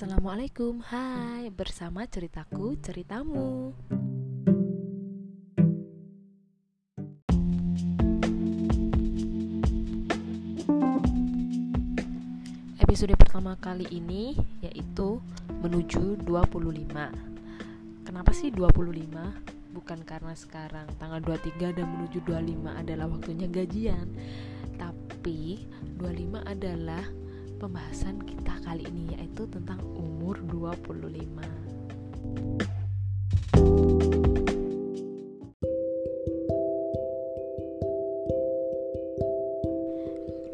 Assalamualaikum, hai Bersama ceritaku, ceritamu. Episode pertama kali ini yaitu menuju 25 Kenapa sih 25? Bukan karena sekarang tanggal 23 dan menuju 25 adalah waktunya gajian Tapi 25 adalah pembahasan kita kali ini yaitu tentang umur 25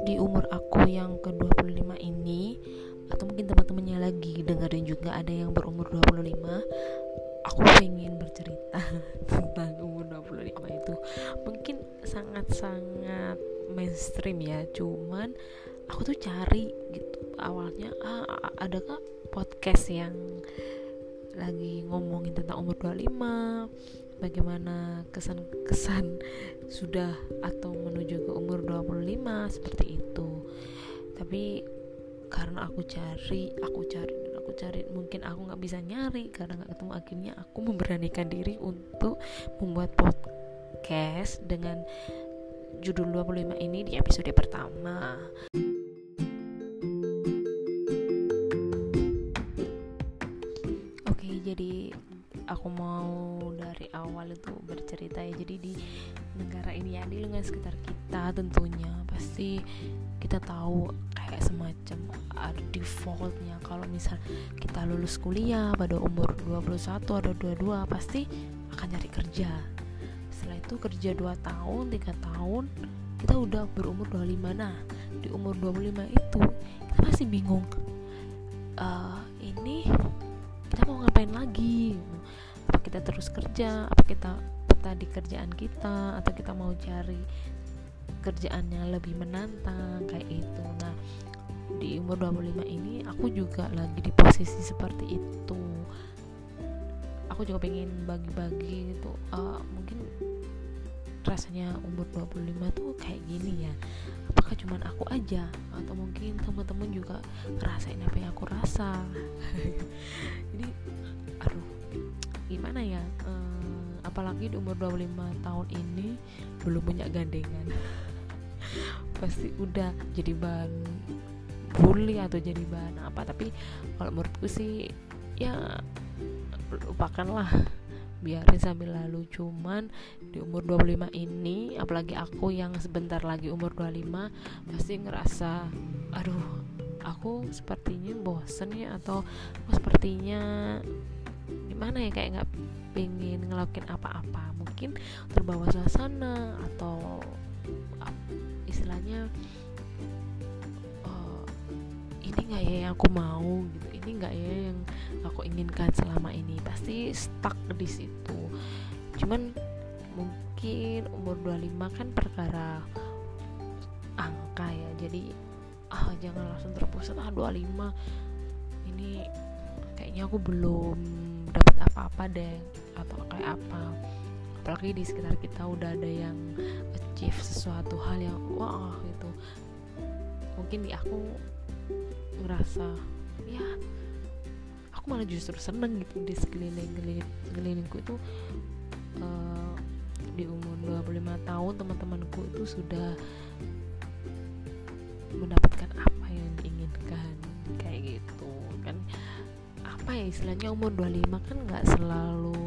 di umur aku yang ke-25 ini atau mungkin teman-temannya lagi dengerin juga ada yang berumur 25 aku pengen bercerita tentang umur 25 itu. Mungkin sangat-sangat mainstream ya cuman aku tuh cari gitu. Awalnya ah adakah podcast yang lagi ngomongin tentang umur 25 bagaimana kesan-kesan sudah atau menuju ke umur 25 seperti itu. Tapi karena aku cari aku cari dan aku cari mungkin aku nggak bisa nyari. Karena nggak ketemu akhirnya aku memberanikan diri untuk membuat podcast dengan judul 25 ini di episode pertama jadi aku mau dari awal itu bercerita ya. Jadi di negara ini ya di lingkungan sekitar kita tentunya pasti kita tahu kayak semacam ada defaultnya. Kalau misal kita lulus kuliah pada umur 21 atau 22 pasti akan cari kerja. Setelah itu kerja 2 tahun 3 tahun kita udah berumur 25 nah di umur 25 itu kita masih bingung uh, ini kita mau ngapain lagi? Apa kita terus kerja? Apa kita betah di kerjaan kita? Atau kita mau cari kerjaannya lebih menantang kayak itu nah di umur 25 ini aku juga lagi di posisi seperti itu. Aku juga pengen bagi-bagi gitu. Uh, mungkin rasanya umur 25 tuh kayak gini ya? Apakah cuman aku aja? Atau mungkin teman-teman juga ngerasain apa yang aku rasa? Jadi aduh gimana ya? Ehm, apalagi di umur 25 tahun ini belum punya gandengan. Pasti udah jadi bahan bully atau jadi bahan apa. Tapi kalau menurutku sih ya lupakanlah biarin sambil lalu. Cuman di umur 25 ini apalagi aku yang sebentar lagi umur 25 pasti ngerasa aduh aku sepertinya bosen ya atau aku sepertinya gimana ya kayak nggak pengen ngelakuin apa-apa. Mungkin terbawa suasana atau istilahnya uh, ini nggak ya yang aku mau gitu ini nggak ya yang aku inginkan selama ini. Pasti stuck di situ. Cuman mungkin umur 25 kan perkara angka ya. Jadi ah jangan langsung terpusat ah 25 ini kayaknya aku belum dapat apa-apa deh atau kayak apa. Apalagi di sekitar kita udah ada yang achieve sesuatu hal yang wah gitu. Mungkin di aku ngerasa ya aku malah justru seneng gitu di sekeliling sekelilingku itu uh, di umur 25 tahun teman-temanku itu sudah mendapatkan apa yang diinginkan kayak gitu kan. Apa ya istilahnya umur 25 kan nggak selalu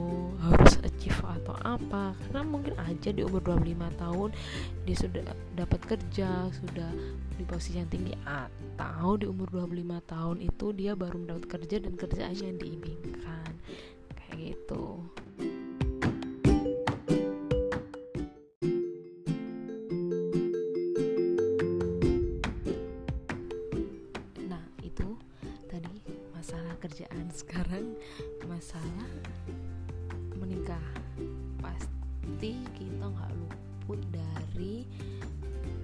harus achieve atau apa. Karena mungkin aja di umur 25 tahun dia sudah dapat kerja sudah di posisi yang tinggi atau di umur 25 tahun itu dia baru mendapat kerja dan kerjaannya yang kayak gitu. Nah itu tadi masalah kerjaan. Sekarang masalah menikah. Pasti kita nggak luput dari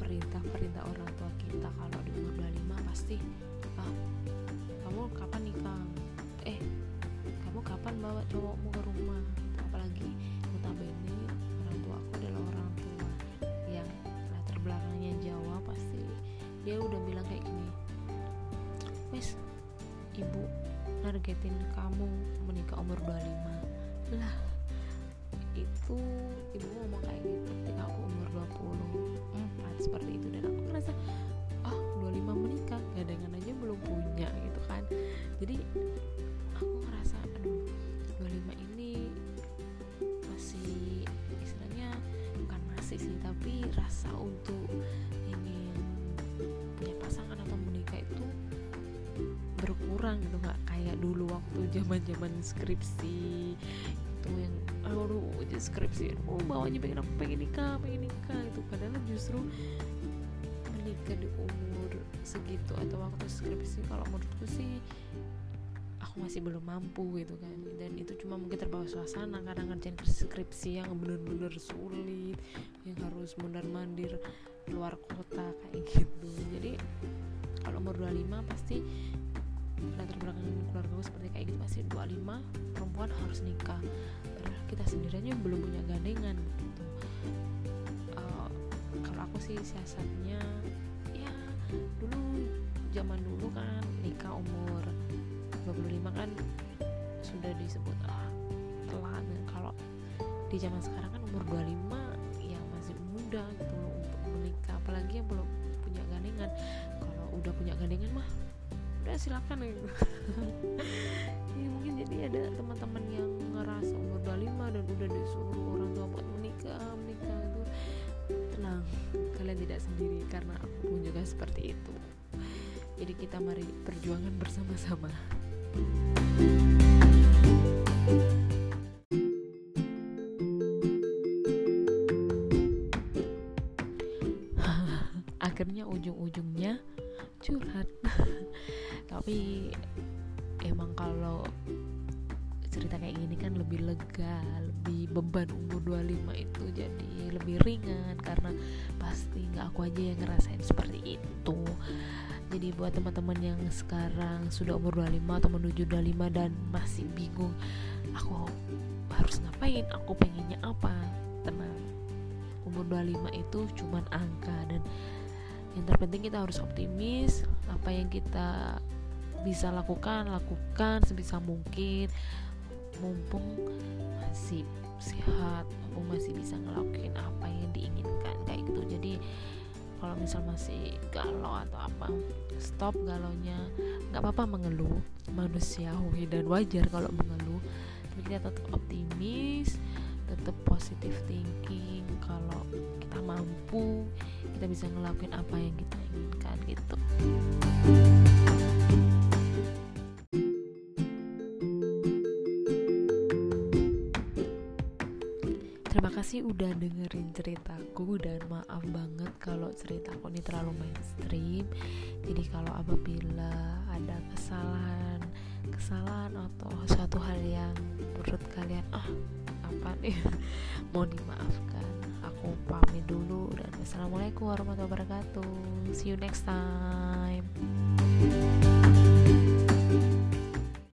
perintah-perintah orang tua kita. Kalau di umur 25 pasti ah kamu kapan nikah? Eh kamu kapan bawa cowokmu ke rumah? Gitu. apalagi notabene orang tua aku adalah orang tua yang latar belakangnya Jawa pasti dia udah bilang kayak gini wes ibu nargetin kamu menikah umur 25 lah itu ibu ngomong kayak gitu. Ketika aku umur 24 seperti itu. Dan aku ngerasa oh 25 menikah gandengan aja belum punya gitu kan. Jadi aku ngerasa aduh 25 ini masih istilahnya bukan masih sih tapi rasa untuk ingin punya pasangan atau menikah itu berkurang gitu nggak kayak dulu waktu zaman zaman skripsi skripsi oh bawanya pengen aku pengen nikah pengen nikah itu padahal justru menikah di umur segitu atau waktu skripsi kalau menurutku sih aku masih belum mampu gitu kan. Dan itu cuma mungkin terbawa suasana karena ngerjain skripsi yang bener-bener sulit yang harus mundar mandir luar kota kayak gitu. Jadi kalau umur 25 pasti latar belakang keluarga gue seperti kayak gitu pasti 25 perempuan harus nikah kita sendiri aja belum punya gandengan gitu. Uh, kalau aku sih siasatnya ya dulu zaman dulu kan nikah umur 25 kan sudah disebut ah telat. Dan kalau di zaman sekarang kan umur 25 ya masih muda gitu loh untuk menikah apalagi yang belum punya gandengan. Kalau udah punya gandengan mah udah silakan. gitu ya mungkin jadi ada teman-teman yang ngerasa umur 25 dan udah disuruh orang tua buat menikah menikah itu tenang kalian tidak sendiri karena aku pun juga seperti itu. Jadi kita mari perjuangan bersama-sama. Akhirnya ujung-ujungnya curhat. Tapi emang kalau cerita kayak gini kan lebih lega lebih beban umur 25 itu jadi lebih ringan karena pasti nggak aku aja yang ngerasain seperti itu. Jadi buat teman-teman yang sekarang sudah umur 25 atau menuju 25 dan masih bingung aku harus ngapain? Aku pengennya apa? Tenang. Umur 25 itu cuman angka dan yang terpenting kita harus optimis apa yang kita bisa lakukan lakukan sebisa mungkin. Mumpung masih sehat mumpung masih bisa ngelakuin apa yang diinginkan kayak gitu. Jadi kalau misal masih galau atau apa stop galaunya. Nggak apa-apa mengeluh manusiawi dan wajar kalau mengeluh. Tapi kita tetap optimis tetap positive thinking. Kalau kita mampu kita bisa ngelakuin apa yang kita inginkan gitu kasih udah dengerin ceritaku dan maaf banget kalau ceritaku ini terlalu mainstream. Jadi kalau apabila ada kesalahan, kesalahan atau suatu hal yang menurut kalian ah apa nih mohon dimaafkan. Aku pamit dulu dan wassalamualaikum warahmatullahi wabarakatuh. See you next time.